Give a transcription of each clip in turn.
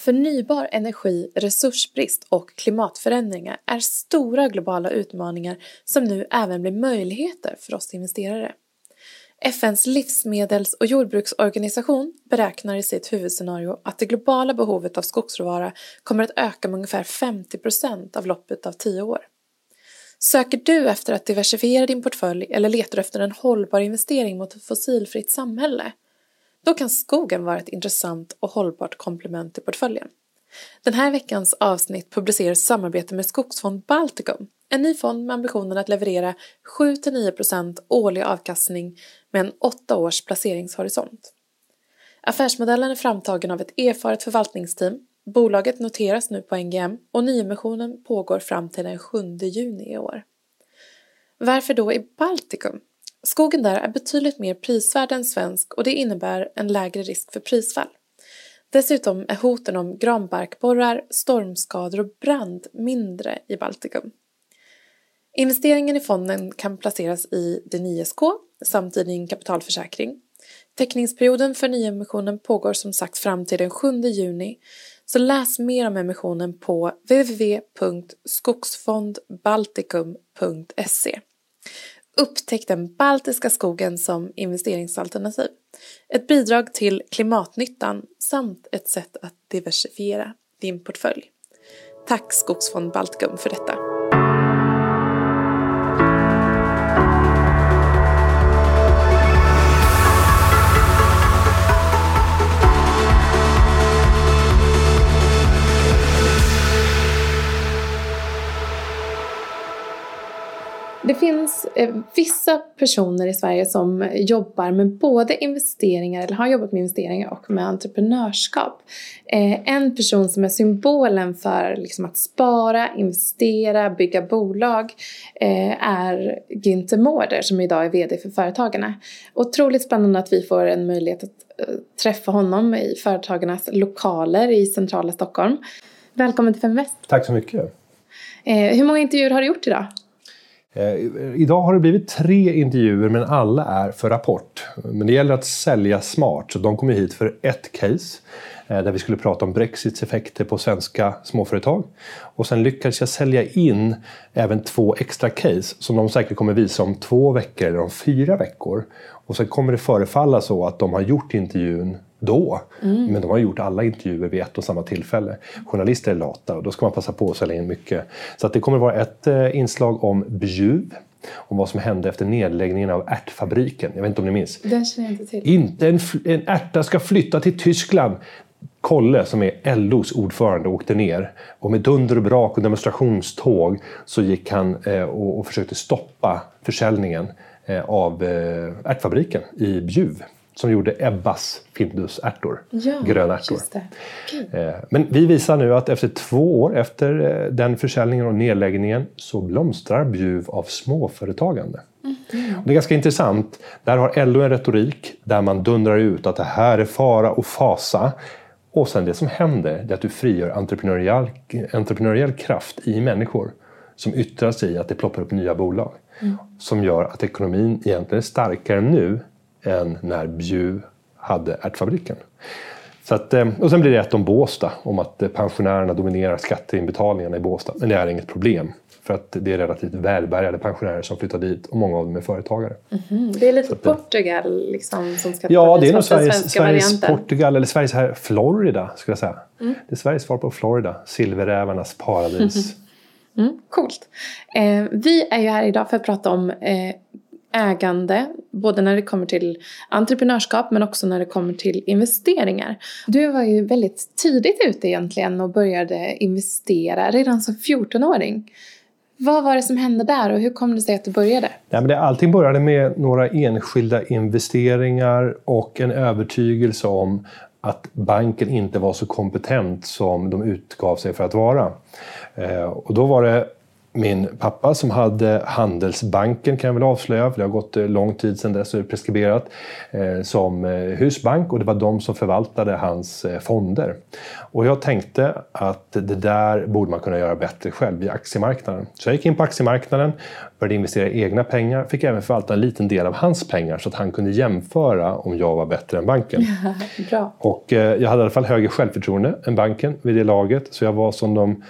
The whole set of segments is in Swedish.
Förnybar energi, resursbrist och klimatförändringar är stora globala utmaningar som nu även blir möjligheter för oss investerare. FNs livsmedels och jordbruksorganisation beräknar i sitt huvudscenario att det globala behovet av skogsråvara kommer att öka med ungefär 50 procent av loppet av tio år. Söker du efter att diversifiera din portfölj eller letar efter en hållbar investering mot ett fossilfritt samhälle? Då kan skogen vara ett intressant och hållbart komplement till portföljen. Den här veckans avsnitt publicerar samarbete med Skogsfond Balticum, en ny fond med ambitionen att leverera 7-9% årlig avkastning med en 8 års placeringshorisont. Affärsmodellen är framtagen av ett erfaret förvaltningsteam. Bolaget noteras nu på NGM och nyemissionen pågår fram till den 7 juni i år. Varför då i Baltikum? Skogen där är betydligt mer prisvärd än svensk och det innebär en lägre risk för prisfall. Dessutom är hoten om granbarkborrar, stormskador och brand mindre i Baltikum. Investeringen i fonden kan placeras i D9SK samt i din kapitalförsäkring. Teckningsperioden för nyemissionen pågår som sagt fram till den 7 juni så läs mer om emissionen på www.skogsfondbaltikum.se. Upptäck den baltiska skogen som investeringsalternativ. Ett bidrag till klimatnyttan samt ett sätt att diversifiera din portfölj. Tack Skogsfond Baltikum för detta. Det finns eh, vissa personer i Sverige som jobbar med både investeringar, eller har jobbat med investeringar och med entreprenörskap. Eh, en person som är symbolen för liksom, att spara, investera, bygga bolag eh, är Günther Mårder som idag är VD för Företagarna. Otroligt spännande att vi får en möjlighet att träffa honom i Företagarnas lokaler i centrala Stockholm. Välkommen till Feminvest. Tack så mycket. Hur många intervjuer har du gjort idag? Eh, idag har det blivit tre intervjuer men alla är för Rapport. Men det gäller att sälja smart så de kommer hit för ett case eh, där vi skulle prata om Brexits effekter på svenska småföretag. Och sen lyckades jag sälja in även två extra case som de säkert kommer visa om två veckor eller om fyra veckor. Och sen kommer det förefalla så att de har gjort intervjun då. Mm. Men de har gjort alla intervjuer vid ett och samma tillfälle. Journalister är lata och då ska man passa på att sälja in mycket. Så att det kommer vara ett eh, inslag om Bjuv. Om vad som hände efter nedläggningen av ärtfabriken. Jag vet inte om ni minns? Det känner jag inte till. Inte en, en ärta ska flytta till Tyskland. Kolle, som är LOs ordförande, åkte ner och med dunder och brak och demonstrationståg så gick han eh, och, och försökte stoppa försäljningen eh, av eh, ärtfabriken i Bjuv som gjorde Ebbas Findusärtor, ja, grönärtor. Okay. Eh, men vi visar nu att efter två år efter eh, den försäljningen och nedläggningen så blomstrar Bjuv av småföretagande. Mm. Det är ganska intressant. Där har LO en retorik där man dundrar ut att det här är fara och fasa. Och sen det som händer är att du frigör entreprenöriell, entreprenöriell kraft i människor som yttrar sig i att det ploppar upp nya bolag. Mm. Som gör att ekonomin egentligen är starkare nu än när Bjuv hade ärtfabriken. Så att, eh, och sen blir det ett om Båstad, om att eh, pensionärerna dominerar skatteinbetalningarna i Båstad. Men det är inget problem. För att det är relativt välbärgade pensionärer som flyttar dit och många av dem är företagare. Mm -hmm. Det är lite att, Portugal liksom, som ska Ja, det är nog Sveriges, Sveriges Portugal eller Sveriges här Florida skulle jag säga. Mm. Det är Sveriges svar på Florida, silverrävarnas paradis. Mm, coolt. Eh, vi är ju här idag för att prata om eh, ägande, både när det kommer till entreprenörskap men också när det kommer till investeringar. Du var ju väldigt tidigt ute egentligen och började investera redan som 14-åring. Vad var det som hände där och hur kom det sig att du började? Nej, men det, allting började med några enskilda investeringar och en övertygelse om att banken inte var så kompetent som de utgav sig för att vara. Eh, och då var det min pappa som hade Handelsbanken kan jag väl avslöja, för det har gått eh, lång tid sedan dess och är preskriberat, eh, som eh, husbank och det var de som förvaltade hans fonder. Och jag tänkte att det där borde man kunna göra bättre själv i aktiemarknaden. Så jag gick in på aktiemarknaden, började investera i egna pengar, fick även förvalta en liten del av hans pengar så att han kunde jämföra om jag var bättre än banken. Bra. Och jag hade i alla fall högre självförtroende än banken vid det laget, så jag var som de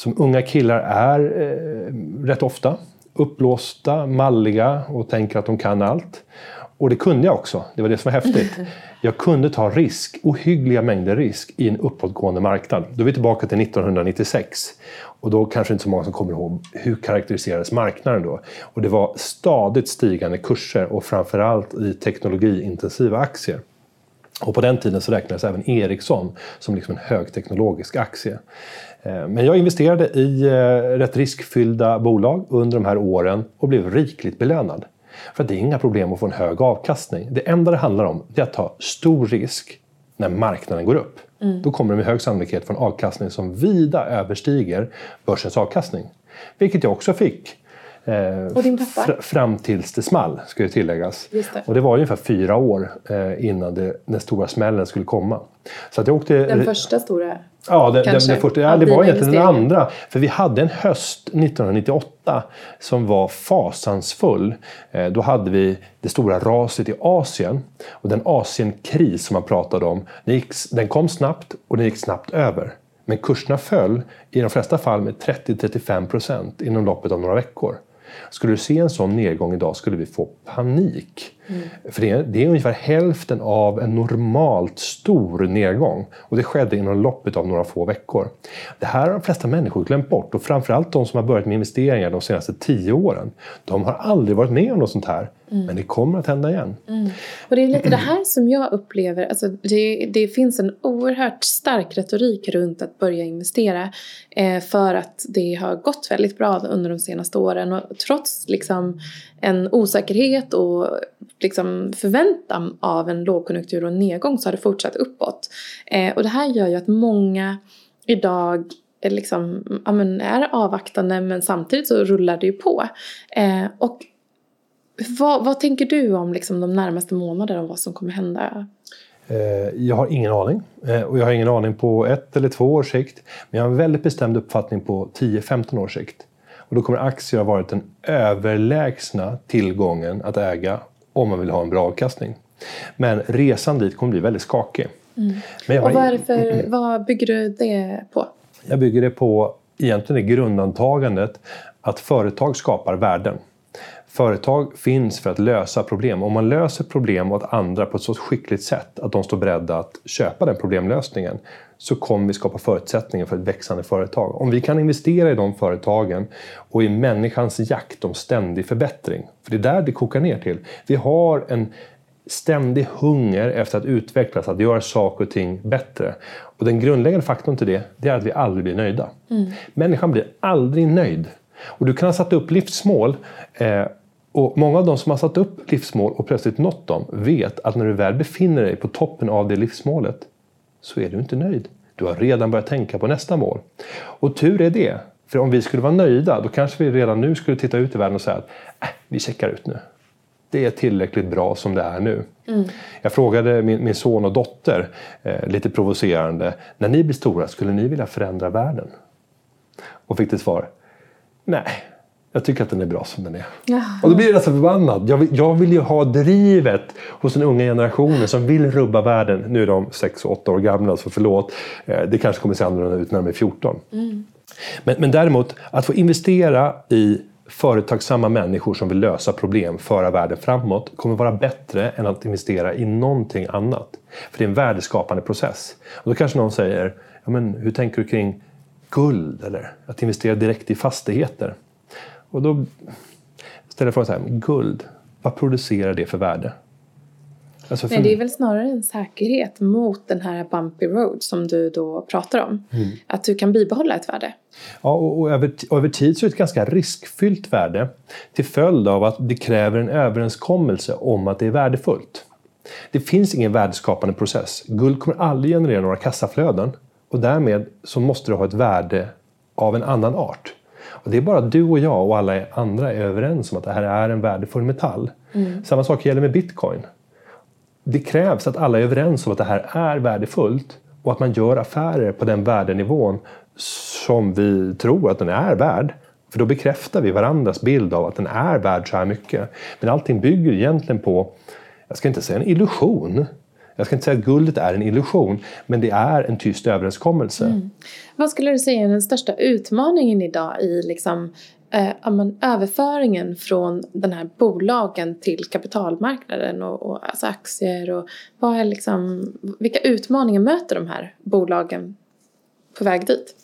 som unga killar är eh, rätt ofta. Uppblåsta, malliga och tänker att de kan allt. Och det kunde jag också, det var det som var häftigt. Jag kunde ta risk, ohyggliga mängder risk i en uppåtgående marknad. Då är vi tillbaka till 1996. Och då kanske inte så många som kommer ihåg hur karaktäriserades marknaden då. Och det var stadigt stigande kurser och framförallt i teknologiintensiva aktier. Och på den tiden så räknades även Ericsson som liksom en högteknologisk aktie. Eh, men jag investerade i eh, rätt riskfyllda bolag under de här åren och blev rikligt belönad. För det är inga problem att få en hög avkastning. Det enda det handlar om är att ta stor risk när marknaden går upp. Mm. Då kommer det med hög sannolikhet få en avkastning som vida överstiger börsens avkastning. Vilket jag också fick Eh, fram tills det small, ska ju tilläggas. Det. Och det var ungefär fyra år eh, innan det, den stora smällen skulle komma. Så att jag åkte, den första stora? Ja, den, den, den första, ja det var egentligen den andra. För vi hade en höst 1998 som var fasansfull. Eh, då hade vi det stora raset i Asien. Och den Asienkris som man pratade om, den, gick, den kom snabbt och den gick snabbt över. Men kurserna föll i de flesta fall med 30-35 procent inom loppet av några veckor. Skulle du se en sån nedgång idag skulle vi få panik. Mm. För det är, det är ungefär hälften av en normalt stor nedgång. Och det skedde inom loppet av några få veckor. Det här har de flesta människor glömt bort och framförallt de som har börjat med investeringar de senaste tio åren. De har aldrig varit med om något sånt här. Mm. Men det kommer att hända igen. Mm. Och det är lite det här som jag upplever, alltså det, det finns en oerhört stark retorik runt att börja investera eh, för att det har gått väldigt bra under de senaste åren och trots liksom en osäkerhet och liksom förväntan av en lågkonjunktur och en nedgång så har det fortsatt uppåt. Eh, och det här gör ju att många idag liksom, ja, är avvaktande men samtidigt så rullar det ju på. Eh, och vad, vad, tänker du om liksom, de närmaste månaderna och vad som kommer hända? Eh, jag har ingen aning. Eh, och jag har ingen aning på ett eller två års sikt. Men jag har en väldigt bestämd uppfattning på 10-15 års sikt. Och då kommer aktier ha varit den överlägsna tillgången att äga om man vill ha en bra avkastning. Men resan dit kommer bli väldigt skakig. Mm. Och vad, är för, mm, mm. vad bygger du det på? Jag bygger det på egentligen det grundantagandet att företag skapar värden. Företag finns för att lösa problem. Om man löser problem åt andra på ett så skickligt sätt att de står beredda att köpa den problemlösningen så kommer vi skapa förutsättningar för ett växande företag. Om vi kan investera i de företagen och i människans jakt om ständig förbättring, för det är där det kokar ner till. Vi har en ständig hunger efter att utvecklas, att göra saker och ting bättre. Och den grundläggande faktorn till det, det är att vi aldrig blir nöjda. Mm. Människan blir aldrig nöjd. Och du kan ha satt upp livsmål eh, och många av de som har satt upp livsmål och plötsligt nått dem vet att när du väl befinner dig på toppen av det livsmålet så är du inte nöjd. Du har redan börjat tänka på nästa mål. Och tur är det. För om vi skulle vara nöjda då kanske vi redan nu skulle titta ut i världen och säga att äh, vi checkar ut nu. Det är tillräckligt bra som det är nu. Mm. Jag frågade min, min, son och dotter, eh, lite provocerande, när ni blir stora, skulle ni vilja förändra världen? Och fick till svar, nej, jag tycker att den är bra som den är. Jaha. Och då blir jag nästan förbannad. Jag vill, jag vill ju ha drivet hos den unga generationen som vill rubba världen. Nu är de 6 och 8 år gamla så förlåt. Eh, det kanske kommer se annorlunda ut när de är 14. Mm. Men, men däremot att få investera i företagsamma människor som vill lösa problem, föra världen framåt, kommer vara bättre än att investera i någonting annat. För det är en värdeskapande process. Och då kanske någon säger, ja, men hur tänker du kring guld eller att investera direkt i fastigheter? Och då ställer jag frågan så här, guld, vad producerar det för värde? Alltså för... Nej, det är väl snarare en säkerhet mot den här bumpy road som du då pratar om. Mm. Att du kan bibehålla ett värde. Ja, och, och, över, och över tid så är det ett ganska riskfyllt värde till följd av att det kräver en överenskommelse om att det är värdefullt. Det finns ingen värdeskapande process. Guld kommer aldrig generera några kassaflöden och därmed så måste det ha ett värde av en annan art. Och det är bara du och jag och alla andra är överens om att det här är en värdefull metall. Mm. Samma sak gäller med bitcoin. Det krävs att alla är överens om att det här är värdefullt och att man gör affärer på den värdenivån som vi tror att den är värd. För då bekräftar vi varandras bild av att den är värd så här mycket. Men allting bygger egentligen på, jag ska inte säga en illusion, jag ska inte säga att guldet är en illusion, men det är en tyst överenskommelse. Mm. Vad skulle du säga är den största utmaningen idag i liksom, eh, överföringen från den här bolagen till kapitalmarknaden och, och alltså aktier? Och vad är liksom, vilka utmaningar möter de här bolagen på väg dit?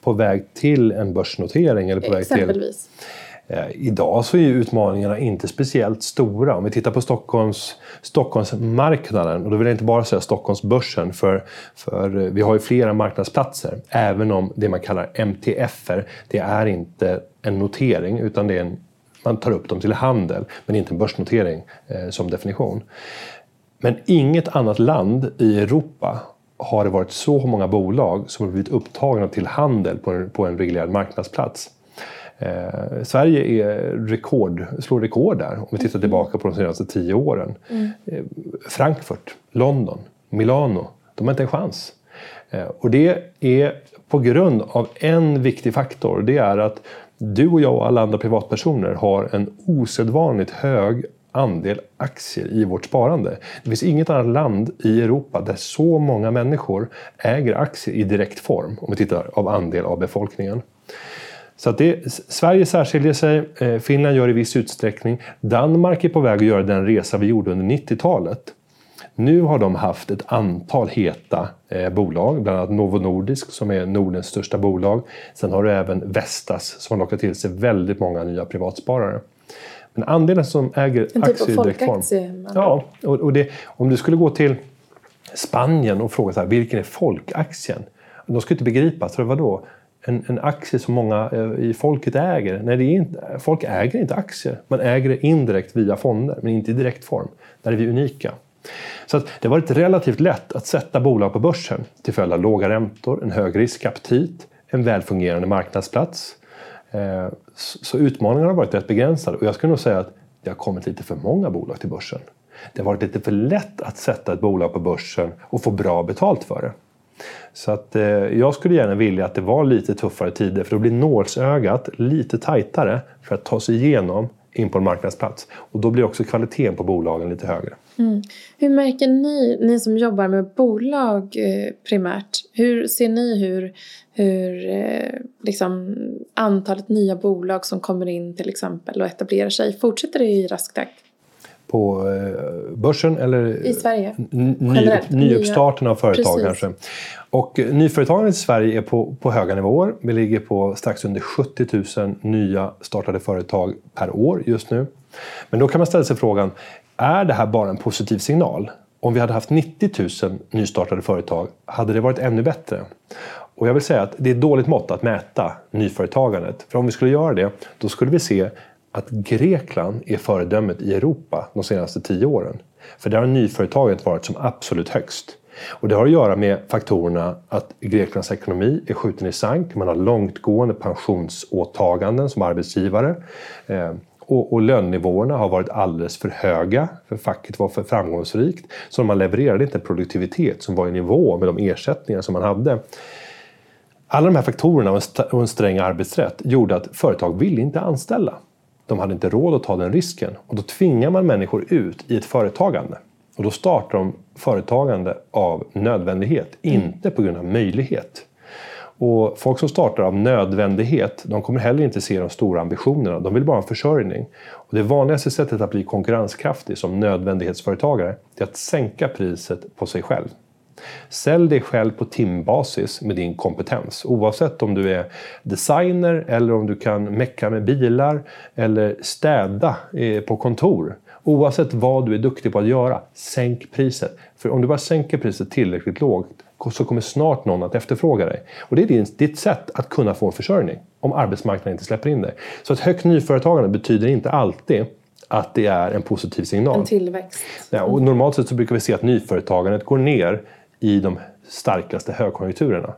På väg till en börsnotering? Eller på Exempelvis. Väg till Eh, idag så är utmaningarna inte speciellt stora. Om vi tittar på Stockholms, Stockholmsmarknaden, och då vill jag inte bara säga Stockholmsbörsen, för, för eh, vi har ju flera marknadsplatser. Även om det man kallar MTFer, det är inte en notering utan det är en, man tar upp dem till handel, men inte en börsnotering eh, som definition. Men inget annat land i Europa har det varit så många bolag som har blivit upptagna till handel på en, på en reglerad marknadsplats. Eh, Sverige är rekord, slår rekord där om vi tittar tillbaka på de senaste tio åren. Mm. Eh, Frankfurt, London, Milano, de har inte en chans. Eh, och det är på grund av en viktig faktor. Det är att du och jag och alla andra privatpersoner har en osedvanligt hög andel aktier i vårt sparande. Det finns inget annat land i Europa där så många människor äger aktier i direkt form om vi tittar av andel av befolkningen. Så att det, Sverige särskiljer sig, eh, Finland gör i viss utsträckning. Danmark är på väg att göra den resa vi gjorde under 90-talet. Nu har de haft ett antal heta eh, bolag, bland annat Novo Nordisk som är Nordens största bolag. Sen har du även Vestas som har lockat till sig väldigt många nya privatsparare. Men andelen som äger en typ aktier i direkt form... Ja, och, och det, om du skulle gå till Spanien och fråga så här, vilken är folkaktien? De skulle inte begripa, så vadå? En, en aktie som många eh, i folket äger. Nej, det är inte, folk äger inte aktier. Man äger det indirekt via fonder, men inte i direkt form. Där är vi unika. Så att det har varit relativt lätt att sätta bolag på börsen till följd av låga räntor, en hög riskaptit, en välfungerande marknadsplats. Eh, så utmaningarna har varit rätt begränsade och jag skulle nog säga att det har kommit lite för många bolag till börsen. Det har varit lite för lätt att sätta ett bolag på börsen och få bra betalt för det. Så att, eh, jag skulle gärna vilja att det var lite tuffare tider för då blir nålsögat lite tajtare för att ta sig igenom in på en marknadsplats. Och då blir också kvaliteten på bolagen lite högre. Mm. Hur märker ni, ni som jobbar med bolag eh, primärt, hur ser ni hur, hur eh, liksom, antalet nya bolag som kommer in till exempel och etablerar sig, fortsätter det i rask takt? På eh, börsen eller i Sverige. Ny, nyuppstarten av företag Precis. kanske. Och eh, nyföretagandet i Sverige är på, på höga nivåer. Vi ligger på strax under 70 000 nya startade företag per år just nu. Men då kan man ställa sig frågan, är det här bara en positiv signal? Om vi hade haft 90 000 nystartade företag, hade det varit ännu bättre? Och jag vill säga att det är ett dåligt mått att mäta nyföretagandet. För om vi skulle göra det, då skulle vi se att Grekland är föredömet i Europa de senaste tio åren. För där har nyföretagandet varit som absolut högst. Och det har att göra med faktorerna att Greklands ekonomi är skjuten i sank. Man har långtgående pensionsåtaganden som arbetsgivare. Eh, och, och lönenivåerna har varit alldeles för höga, för facket var för framgångsrikt. Så man levererade inte en produktivitet som var i nivå med de ersättningar som man hade. Alla de här faktorerna och en sträng arbetsrätt gjorde att företag ville inte anställa. De hade inte råd att ta den risken och då tvingar man människor ut i ett företagande. Och då startar de företagande av nödvändighet, mm. inte på grund av möjlighet. Och folk som startar av nödvändighet, de kommer heller inte se de stora ambitionerna. De vill bara ha en försörjning. Och det vanligaste sättet att bli konkurrenskraftig som nödvändighetsföretagare, är att sänka priset på sig själv. Sälj dig själv på timbasis med din kompetens. Oavsett om du är designer eller om du kan mecka med bilar eller städa eh, på kontor. Oavsett vad du är duktig på att göra, sänk priset. För om du bara sänker priset tillräckligt lågt så kommer snart någon att efterfråga dig. Och det är ditt sätt att kunna få en försörjning om arbetsmarknaden inte släpper in dig. Så ett högt nyföretagande betyder inte alltid att det är en positiv signal. En tillväxt. Ja, och normalt sett så brukar vi se att nyföretagandet går ner i de starkaste högkonjunkturerna.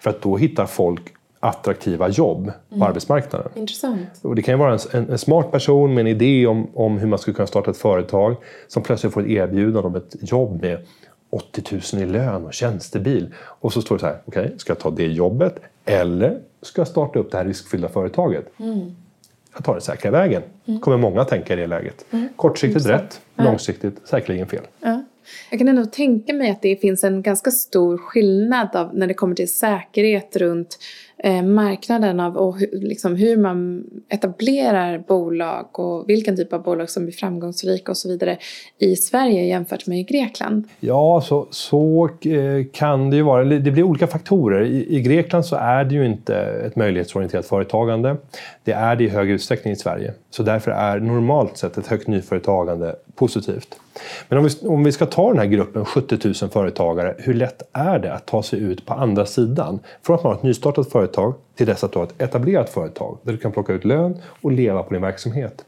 För att då hittar folk attraktiva jobb på arbetsmarknaden. Intressant. Och det kan ju vara en, en, en, smart person med en idé om, om hur man skulle kunna starta ett företag som plötsligt får ett erbjudande om ett jobb med 80 000 i lön och tjänstebil. Och så står det så här, okej, okay, ska jag ta det jobbet eller ska jag starta upp det här riskfyllda företaget? Mm. Jag tar den säkra vägen, mm. kommer många tänka i det läget. Mm. Kortsiktigt rätt, långsiktigt säkerligen fel. Ja. Jag kan ändå tänka mig att det finns en ganska stor skillnad av, när det kommer till säkerhet runt eh, marknaden av och hur, liksom hur man etablerar bolag och vilken typ av bolag som blir framgångsrika och så vidare i Sverige jämfört med i Grekland? Ja, så, så eh, kan det ju vara. Det blir olika faktorer. I, I, Grekland så är det ju inte ett möjlighetsorienterat företagande. Det är det i högre utsträckning i Sverige. Så därför är normalt sett ett högt nyföretagande positivt. Men om vi, om vi ska ta den här gruppen 70 000 företagare, hur lätt är det att ta sig ut på andra sidan? Från att man har ett nystartat företag till dess att du har ett etablerat företag där du kan plocka ut lön och leva på din verksamhet.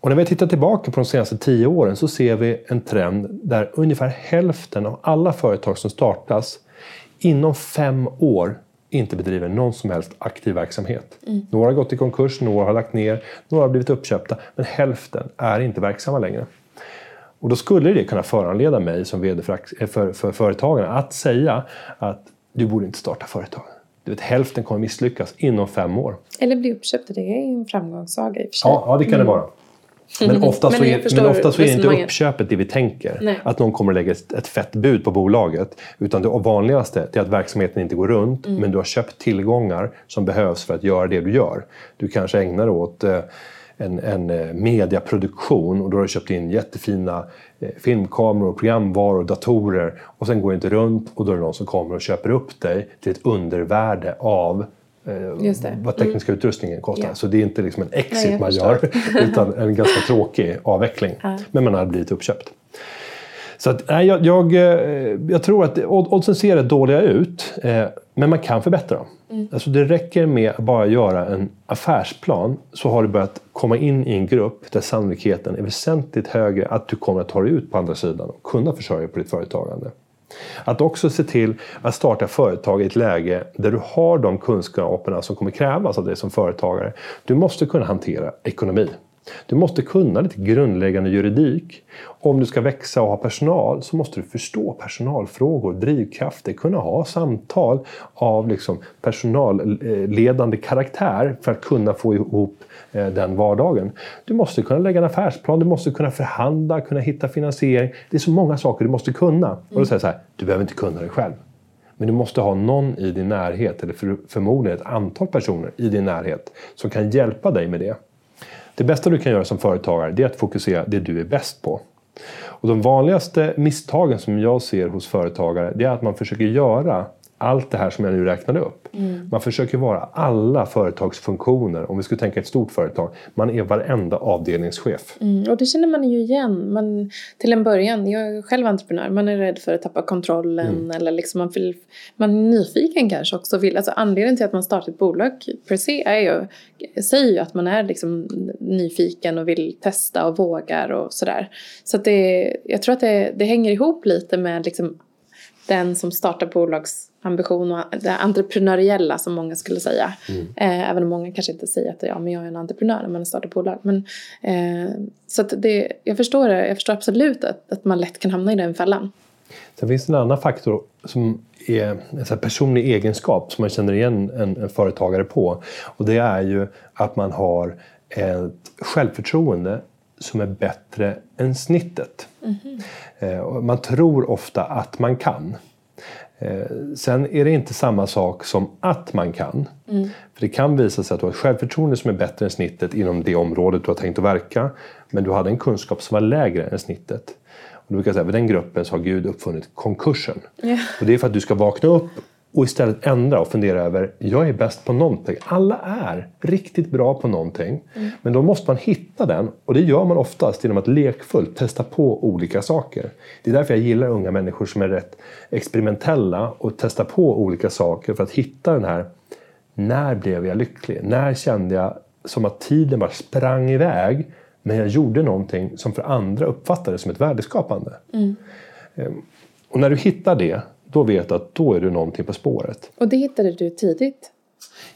Och när vi tittar tillbaka på de senaste tio åren så ser vi en trend där ungefär hälften av alla företag som startas inom fem år inte bedriver någon som helst aktiv verksamhet. Mm. Några har gått i konkurs, några har lagt ner, några har blivit uppköpta, men hälften är inte verksamma längre. Och då skulle det kunna föranleda mig som VD för, för, för företagarna att säga att du borde inte starta företag. Du vet, hälften kommer misslyckas inom fem år. Eller bli uppköpta, det är en framgångssaga i och för sig. Ja, ja det kan mm. det vara. Men ofta, så, är, men ofta så är inte uppköpet det vi tänker. Nej. Att någon kommer att lägga ett fett bud på bolaget. Utan det vanligaste är att verksamheten inte går runt mm. men du har köpt tillgångar som behövs för att göra det du gör. Du kanske ägnar åt eh, en, en eh, mediaproduktion och då har du köpt in jättefina eh, filmkameror, programvaror, datorer och sen går det inte runt och då är det någon som kommer och köper upp dig till ett undervärde av eh, vad tekniska mm. utrustningen kostar. Yeah. Så det är inte liksom en exit Nej, man gör utan en ganska tråkig avveckling. Uh. Men man har blivit uppköpt. Så att, nej, jag, jag, eh, jag, tror att oddsen ser rätt dåliga ut, eh, men man kan förbättra dem. Mm. Alltså det räcker med att bara göra en affärsplan så har du börjat komma in i en grupp där sannolikheten är väsentligt högre att du kommer att ta dig ut på andra sidan och kunna försörja på ditt företagande. Att också se till att starta företag i ett läge där du har de kunskaperna som kommer krävas av dig som företagare. Du måste kunna hantera ekonomi. Du måste kunna lite grundläggande juridik. Om du ska växa och ha personal så måste du förstå personalfrågor, drivkrafter, kunna ha samtal av liksom personalledande karaktär för att kunna få ihop eh, den vardagen. Du måste kunna lägga en affärsplan, du måste kunna förhandla, kunna hitta finansiering. Det är så många saker du måste kunna. Och då säger jag så här, du behöver inte kunna det själv. Men du måste ha någon i din närhet, eller förmodligen ett antal personer i din närhet, som kan hjälpa dig med det. Det bästa du kan göra som företagare det är att fokusera det du är bäst på. Och de vanligaste misstagen som jag ser hos företagare det är att man försöker göra allt det här som jag nu räknade upp. Mm. Man försöker vara alla företagsfunktioner. Om vi skulle tänka ett stort företag. Man är varenda avdelningschef. Mm, och det känner man ju igen. Man, till en början, jag är själv entreprenör. Man är rädd för att tappa kontrollen. Mm. Eller liksom man, vill, man är nyfiken kanske också. Vill, alltså anledningen till att man startar ett bolag per se är ju, säger ju att man är liksom nyfiken och vill testa och vågar och sådär. Så det, jag tror att det, det hänger ihop lite med liksom den som startar bolagsambition och det entreprenöriella som många skulle säga. Mm. Eh, även om många kanske inte säger att ja, men jag är en entreprenör när man startar bolag. Men, eh, så det, jag förstår det, jag förstår absolut att, att man lätt kan hamna i den fällan. Sen finns det en annan faktor som är en personlig egenskap som man känner igen en, en företagare på. Och det är ju att man har ett självförtroende som är bättre än snittet. Mm. Man tror ofta att man kan. Eh, sen är det inte samma sak som att man kan. Mm. För Det kan visa sig att du har ett självförtroende som är bättre än snittet inom det området du har tänkt att verka. Men du hade en kunskap som var lägre än snittet. Och du brukar säga att den gruppen så har Gud uppfunnit konkursen. Yeah. Och det är för att du ska vakna upp och istället ändra och fundera över, jag är bäst på någonting. Alla är riktigt bra på någonting. Mm. Men då måste man hitta den och det gör man oftast genom att lekfullt testa på olika saker. Det är därför jag gillar unga människor som är rätt experimentella och testar på olika saker för att hitta den här, när blev jag lycklig? När kände jag som att tiden bara sprang iväg men jag gjorde någonting som för andra uppfattades som ett värdeskapande. Mm. Ehm, och när du hittar det då vet du att då är du någonting på spåret. Och det hittade du tidigt?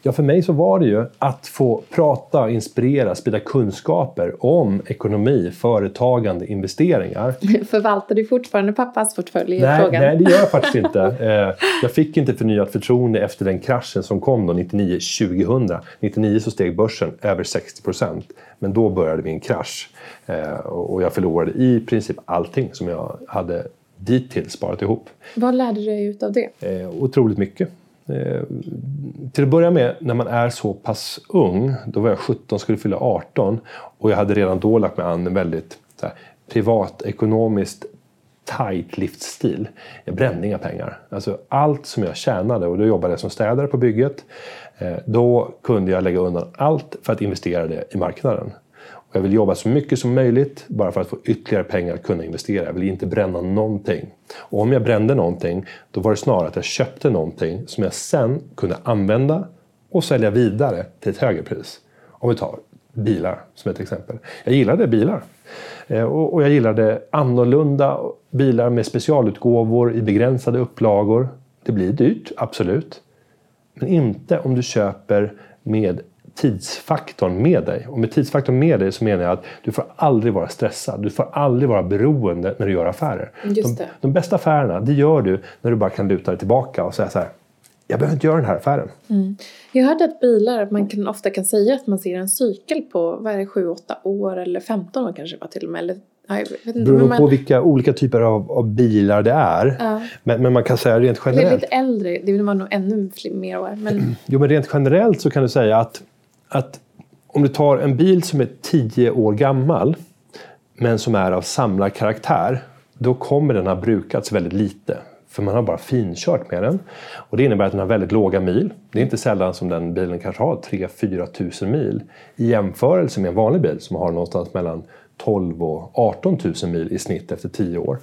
Ja, för mig så var det ju att få prata, inspirera, sprida kunskaper om ekonomi, företagande, investeringar. Förvaltar du fortfarande pappas portfölj? Nej, frågan? nej, det gör jag faktiskt inte. Eh, jag fick inte förnyat förtroende efter den kraschen som kom då 99-2000. 99 så steg börsen över 60 procent. Men då började vi en krasch. Eh, och jag förlorade i princip allting som jag hade dittills sparat ihop. Vad lärde du dig av det? Eh, otroligt mycket. Eh, till att börja med, när man är så pass ung, då var jag 17, skulle fylla 18 och jag hade redan då lagt mig an en väldigt så här, privatekonomiskt tight livsstil. Jag brände inga pengar. Alltså allt som jag tjänade, och då jobbade jag som städare på bygget, eh, då kunde jag lägga undan allt för att investera det i marknaden. Jag vill jobba så mycket som möjligt bara för att få ytterligare pengar att kunna investera. Jag vill inte bränna någonting. Och om jag brände någonting, då var det snarare att jag köpte någonting som jag sen kunde använda och sälja vidare till ett högre pris. Om vi tar bilar som ett exempel. Jag gillade bilar. Eh, och jag gillade annorlunda bilar med specialutgåvor i begränsade upplagor. Det blir dyrt, absolut. Men inte om du köper med tidsfaktorn med dig. Och med tidsfaktorn med dig så menar jag att du får aldrig vara stressad. Du får aldrig vara beroende när du gör affärer. Just de, de, bästa affärerna, det gör du när du bara kan luta dig tillbaka och säga så här. Jag behöver inte göra den här affären. Mm. Jag hörde att bilar, man kan, ofta kan säga att man ser en cykel på vad är det, 7-8 år eller 15 år kanske var till och med. Eller, det beror man... på vilka olika typer av, av bilar det är. Ja. Men, men, man kan säga rent generellt. Eller lite äldre, det var nog ännu mer år. Men... Jo men rent generellt så kan du säga att att om du tar en bil som är 10 år gammal men som är av samlarkaraktär då kommer den ha brukats väldigt lite. För man har bara finkört med den. Och det innebär att den har väldigt låga mil. Det är inte sällan som den bilen kanske har 3-4 tusen mil. I jämförelse med en vanlig bil som har någonstans mellan 12 och 18 tusen mil i snitt efter 10 år.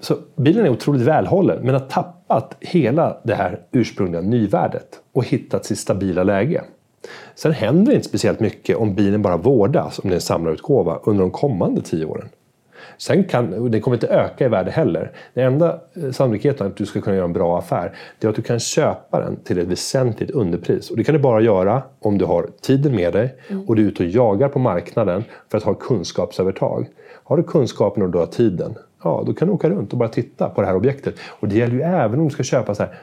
Så bilen är otroligt välhållen men har tappat hela det här ursprungliga nyvärdet och hittat sitt stabila läge. Sen händer det inte speciellt mycket om bilen bara vårdas, om det är en samlarutgåva, under de kommande tio åren. Sen kan, det kommer inte öka i värde heller. Den enda eh, sannolikheten att du ska kunna göra en bra affär det är att du kan köpa den till ett väsentligt underpris. Och det kan du bara göra om du har tiden med dig mm. och du är ute och jagar på marknaden för att ha kunskapsövertag. Har du kunskapen och du har tiden, ja då kan du åka runt och bara titta på det här objektet. Och det gäller ju även om du ska köpa så här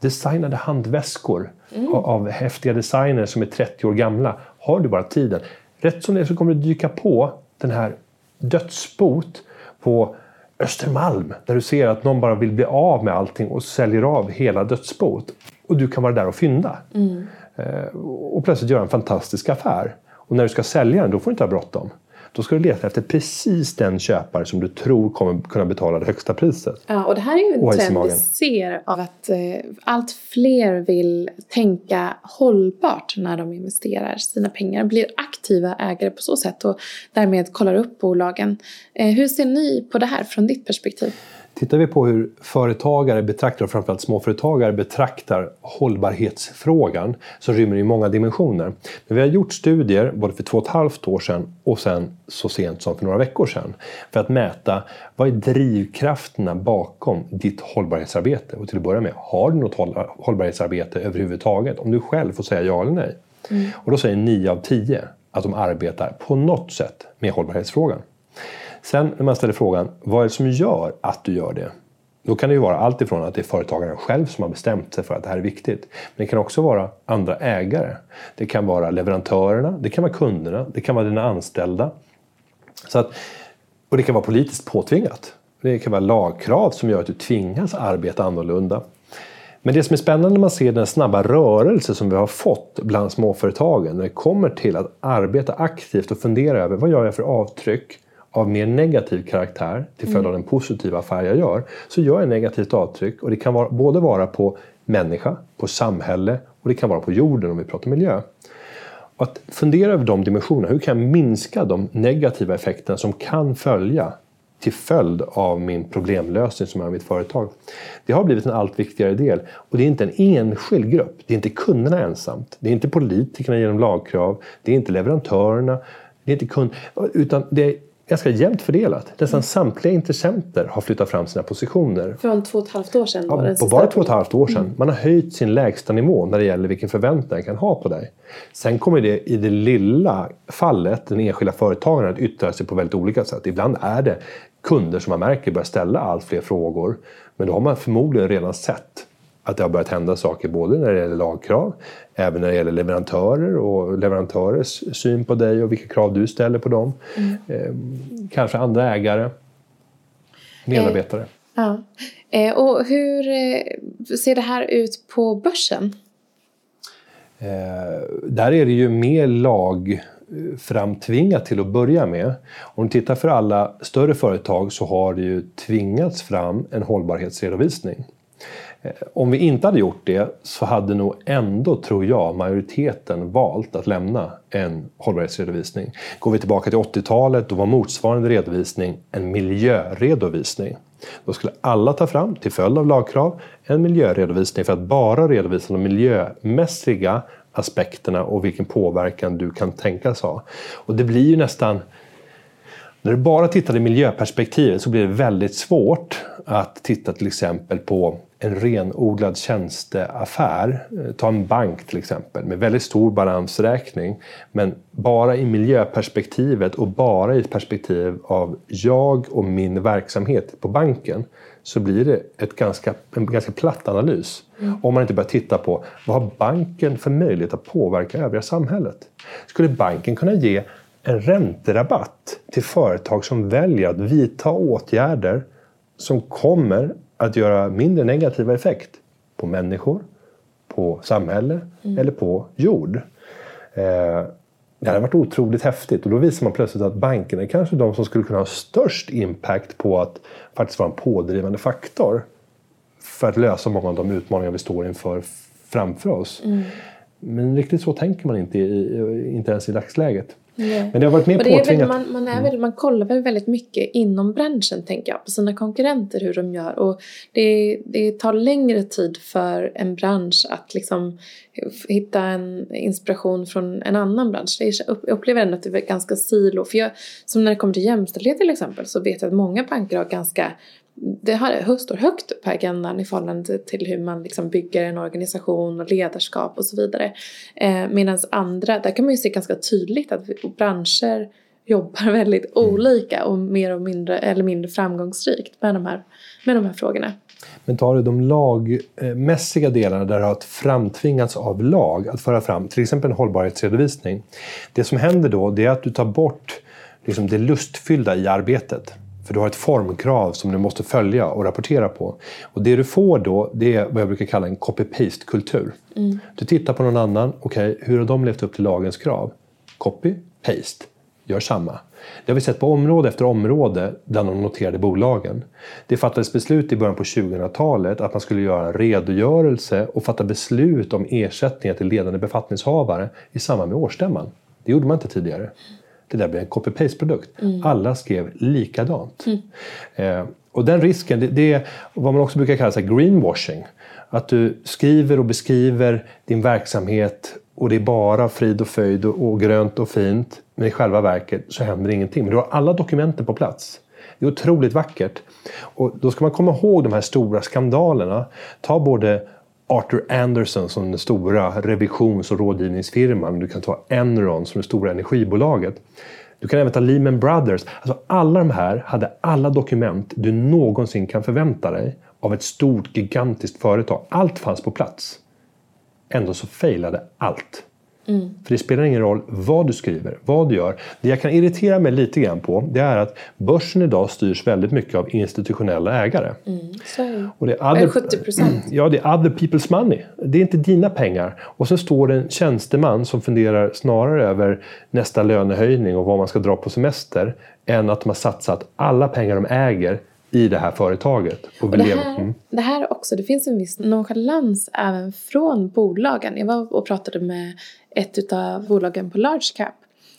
designade handväskor mm. av häftiga designer som är 30 år gamla. Har du bara tiden. Rätt som det är så kommer du dyka på den här dödsbot på Östermalm där du ser att någon bara vill bli av med allting och säljer av hela dödsbot. Och du kan vara där och fynda. Mm. Eh, och plötsligt göra en fantastisk affär. Och när du ska sälja den, då får du inte ha bråttom. Då ska du leta efter precis den köpare som du tror kommer kunna betala det högsta priset. Ja, och det här är ju en trend vi ser av att eh, allt fler vill tänka hållbart när de investerar sina pengar. Blir aktiva ägare på så sätt och därmed kollar upp bolagen. Eh, hur ser ni på det här från ditt perspektiv? Tittar vi på hur företagare betraktar, och framförallt småföretagare betraktar hållbarhetsfrågan så rymmer det många dimensioner. Men vi har gjort studier både för två och ett halvt år sedan och sen så sent som för några veckor sedan för att mäta vad är drivkrafterna bakom ditt hållbarhetsarbete? Och till att börja med, har du något hållbarhetsarbete överhuvudtaget? Om du själv får säga ja eller nej. Mm. Och då säger 9 av 10 att de arbetar på något sätt med hållbarhetsfrågan. Sen när man ställer frågan, vad är det som gör att du gör det? Då kan det ju vara allt ifrån att det är företagaren själv som har bestämt sig för att det här är viktigt. Men det kan också vara andra ägare. Det kan vara leverantörerna, det kan vara kunderna, det kan vara dina anställda. Så att, och det kan vara politiskt påtvingat. Det kan vara lagkrav som gör att du tvingas arbeta annorlunda. Men det som är spännande när man ser den snabba rörelse som vi har fått bland småföretagen när det kommer till att arbeta aktivt och fundera över vad gör jag för avtryck av mer negativ karaktär till följd av mm. den positiva affär jag gör så gör jag negativt avtryck och det kan vara, både vara på människa, på samhälle och det kan vara på jorden om vi pratar miljö. Och att fundera över de dimensionerna, hur kan jag minska de negativa effekterna som kan följa till följd av min problemlösning som är mitt företag. Det har blivit en allt viktigare del och det är inte en enskild grupp. Det är inte kunderna ensamt. Det är inte politikerna genom lagkrav. Det är inte leverantörerna. Det är inte kund, utan det är ganska jämnt fördelat. Nästan mm. samtliga intressenter har flyttat fram sina positioner. Från två och ett halvt år sedan? Ja, på bara två och ett halvt år sedan. Mm. Man har höjt sin lägsta nivå när det gäller vilken förväntan jag kan ha på dig. Sen kommer det i det lilla fallet, den enskilda företagaren, att yttra sig på väldigt olika sätt. Ibland är det kunder som man märker börjar ställa allt fler frågor. Men då har man förmodligen redan sett att det har börjat hända saker både när det gäller lagkrav, även när det gäller leverantörer och leverantörers syn på dig och vilka krav du ställer på dem. Mm. Eh, kanske andra ägare, medarbetare. Eh, ja. Eh, och hur eh, ser det här ut på börsen? Eh, där är det ju mer lag framtvingat till att börja med. Om du tittar för alla större företag så har det ju tvingats fram en hållbarhetsredovisning. Eh, om vi inte hade gjort det så hade nog ändå, tror jag, majoriteten valt att lämna en hållbarhetsredovisning. Går vi tillbaka till 80-talet då var motsvarande redovisning en miljöredovisning. Då skulle alla ta fram, till följd av lagkrav, en miljöredovisning för att bara redovisa de miljömässiga aspekterna och vilken påverkan du kan tänkas ha. Och det blir ju nästan när du bara tittar i miljöperspektivet så blir det väldigt svårt att titta till exempel på en renodlad tjänsteaffär. Ta en bank till exempel med väldigt stor balansräkning. Men bara i miljöperspektivet och bara i ett perspektiv av jag och min verksamhet på banken så blir det ett ganska, en ganska platt analys. Mm. Om man inte börjar titta på vad har banken för möjlighet att påverka övriga samhället? Skulle banken kunna ge en ränterabatt till företag som väljer att vidta åtgärder som kommer att göra mindre negativa effekt på människor, på samhälle mm. eller på jord. Eh, det hade varit otroligt häftigt och då visar man plötsligt att bankerna är kanske de som skulle kunna ha störst impact på att faktiskt vara en pådrivande faktor för att lösa många av de utmaningar vi står inför framför oss. Mm. Men riktigt så tänker man inte, inte ens i dagsläget. Nej. Men det har varit mer påtvingat. Man, man, är väl, man kollar väl väldigt mycket inom branschen tänker jag, på sina konkurrenter hur de gör. Och det, det tar längre tid för en bransch att liksom hitta en inspiration från en annan bransch. Jag upplever ändå att det är ganska silo. För jag, som när det kommer till jämställdhet till exempel så vet jag att många banker har ganska det har, står högt upp på agendan i förhållande till hur man liksom bygger en organisation och ledarskap och så vidare. Eh, Medan andra, där kan man ju se ganska tydligt att branscher jobbar väldigt mm. olika och mer och mindre, eller mindre framgångsrikt med de här, med de här frågorna. Men tar du de lagmässiga delarna där det har framtvingats av lag att föra fram till exempel en hållbarhetsredovisning. Det som händer då det är att du tar bort liksom det lustfyllda i arbetet. För du har ett formkrav som du måste följa och rapportera på. Och det du får då, det är vad jag brukar kalla en copy-paste-kultur. Mm. Du tittar på någon annan, okej, okay, hur har de levt upp till lagens krav? Copy, paste, gör samma. Det har vi sett på område efter område bland de noterade bolagen. Det fattades beslut i början på 2000-talet att man skulle göra en redogörelse och fatta beslut om ersättningar till ledande befattningshavare i samband med årsstämman. Det gjorde man inte tidigare det där blir en copy-paste-produkt. Mm. Alla skrev likadant. Mm. Eh, och den risken, det, det, är vad man också brukar kalla så greenwashing. Att du skriver och beskriver din verksamhet och det är bara frid och fröjd och, och grönt och fint. Men i själva verket så händer ingenting. Men du har alla dokumenten på plats. Det är otroligt vackert. Och då ska man komma ihåg de här stora skandalerna. Ta både Arthur Anderson som den stora revisions och rådgivningsfirman. Du kan ta Enron som det stora energibolaget. Du kan även ta Lehman Brothers. Alltså alla de här hade alla dokument du någonsin kan förvänta dig av ett stort gigantiskt företag. Allt fanns på plats. Ändå så failade allt. Mm. För det spelar ingen roll vad du skriver, vad du gör. Det jag kan irritera mig lite grann på det är att börsen idag styrs väldigt mycket av institutionella ägare. Mm. Så, och det är other, 70 procent? Ja, det är other people's money. Det är inte dina pengar. Och sen står det en tjänsteman som funderar snarare över nästa lönehöjning och vad man ska dra på semester än att de har satsat alla pengar de äger i det här företaget. Och, och det, här, mm. det här också, det finns en viss nonchalans även från bolagen. Jag var och pratade med ett av bolagen på large cap.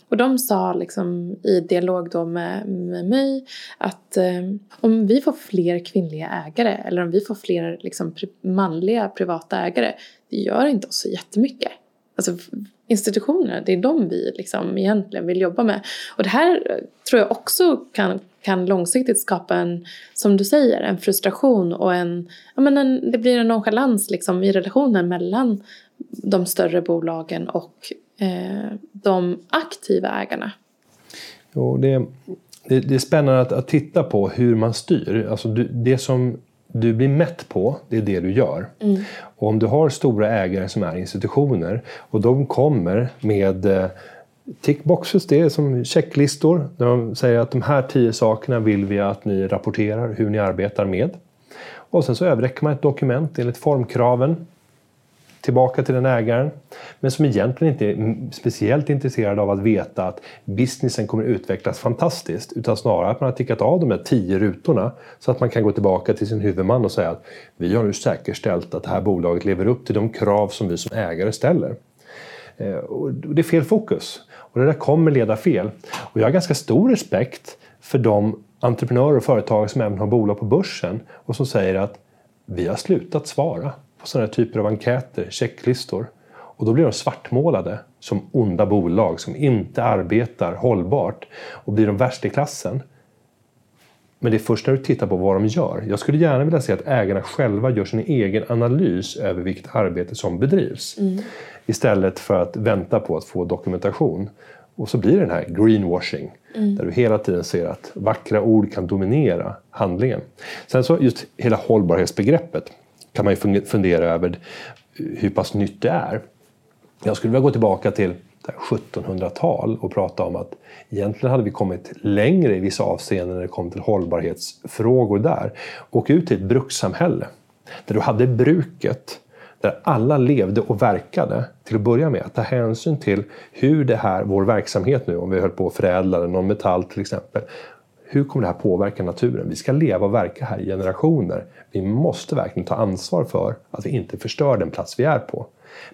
Och de sa liksom i dialog då med, med mig att eh, om vi får fler kvinnliga ägare eller om vi får fler liksom, manliga privata ägare, det gör inte oss så jättemycket. alltså, institutionerna, det är de vi liksom egentligen vill jobba med. Och det här tror jag också kan, kan långsiktigt skapa en, som du säger, en frustration och en, ja men en, det blir en nonchalans liksom i relationen mellan de större bolagen och eh, de aktiva ägarna. Jo, det, det, det är spännande att, att, titta på hur man styr. Alltså du, det som du blir mätt på, det är det du gör. Mm. Och om du har stora ägare som är institutioner och de kommer med eh, tickboxes, det är som checklistor. Där de säger att de här tio sakerna vill vi att ni rapporterar hur ni arbetar med. Och sen så överräcker man ett dokument enligt formkraven tillbaka till den ägaren. Men som egentligen inte är speciellt intresserad av att veta att businessen kommer utvecklas fantastiskt. Utan snarare att man har tickat av de här tio rutorna så att man kan gå tillbaka till sin huvudman och säga att vi har nu säkerställt att det här bolaget lever upp till de krav som vi som ägare ställer. Eh, och det är fel fokus. Och det där kommer leda fel. Och jag har ganska stor respekt för de entreprenörer och företag som även har bolag på börsen och som säger att vi har slutat svara på sådana här typer av enkäter, checklistor. Och då blir de svartmålade som onda bolag som inte arbetar hållbart och blir de värsta i klassen. Men det är först när du tittar på vad de gör. Jag skulle gärna vilja se att ägarna själva gör sin egen analys över vilket arbete som bedrivs. Mm. Istället för att vänta på att få dokumentation. Och så blir det den här greenwashing. Mm. Där du hela tiden ser att vackra ord kan dominera handlingen. Sen så just hela hållbarhetsbegreppet kan man ju fundera över hur pass nytt det är. Jag skulle vilja gå tillbaka till 1700-tal och prata om att egentligen hade vi kommit längre i vissa avseenden när det kom till hållbarhetsfrågor där. Och ut till ett brukssamhälle där du hade bruket där alla levde och verkade till att börja med. Att ta hänsyn till hur det här, vår verksamhet nu, om vi höll på att förädla någon metall till exempel, hur kommer det här påverka naturen? Vi ska leva och verka här i generationer. Vi måste verkligen ta ansvar för att vi inte förstör den plats vi är på.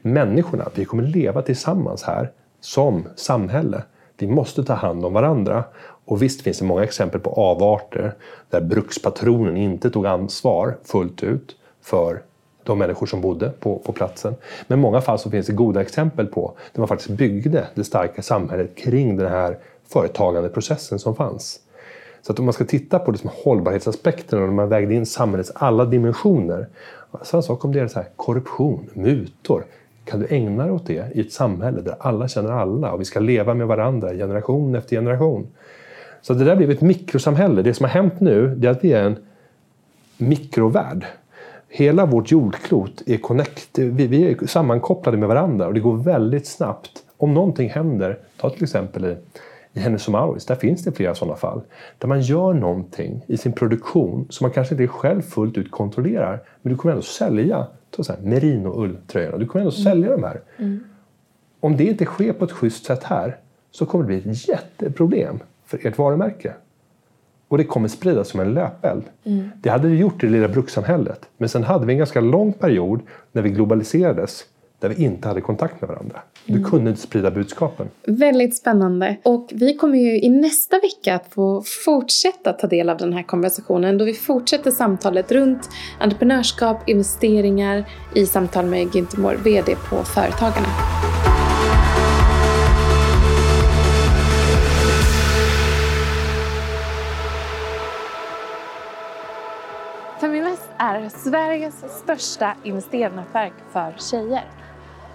Människorna, vi kommer leva tillsammans här som samhälle. Vi måste ta hand om varandra. Och visst finns det många exempel på avarter där brukspatronen inte tog ansvar fullt ut för de människor som bodde på, på platsen. Men i många fall så finns det goda exempel på där man faktiskt byggde det starka samhället kring den här företagandeprocessen som fanns. Så att om man ska titta på liksom hållbarhetsaspekten och när man vägde in samhällets alla dimensioner. Samma sak om det är så här, korruption, mutor. Kan du ägna dig åt det i ett samhälle där alla känner alla och vi ska leva med varandra generation efter generation? Så det där blev ett mikrosamhälle. Det som har hänt nu är att vi är en mikrovärld. Hela vårt jordklot är connect, vi är sammankopplade med varandra och det går väldigt snabbt. Om någonting händer, ta till exempel i Hennes Mauritz, där finns det flera sådana fall. Där man gör någonting i sin produktion som man kanske inte själv fullt ut kontrollerar. Men du kommer ändå sälja merino-ulltröjorna. Du kommer ändå mm. sälja de här. Mm. Om det inte sker på ett schysst sätt här så kommer det bli ett jätteproblem för ert varumärke. Och det kommer spridas som en löpeld. Mm. Det hade det gjort i det lilla brukssamhället. Men sen hade vi en ganska lång period när vi globaliserades där vi inte hade kontakt med varandra. Du mm. kunde inte sprida budskapen. Väldigt spännande. Och vi kommer ju i nästa vecka att få fortsätta ta del av den här konversationen då vi fortsätter samtalet runt entreprenörskap, investeringar i samtal med Günther Mård, VD på Företagarna. Feminvest är Sveriges största investeringsnätverk för tjejer.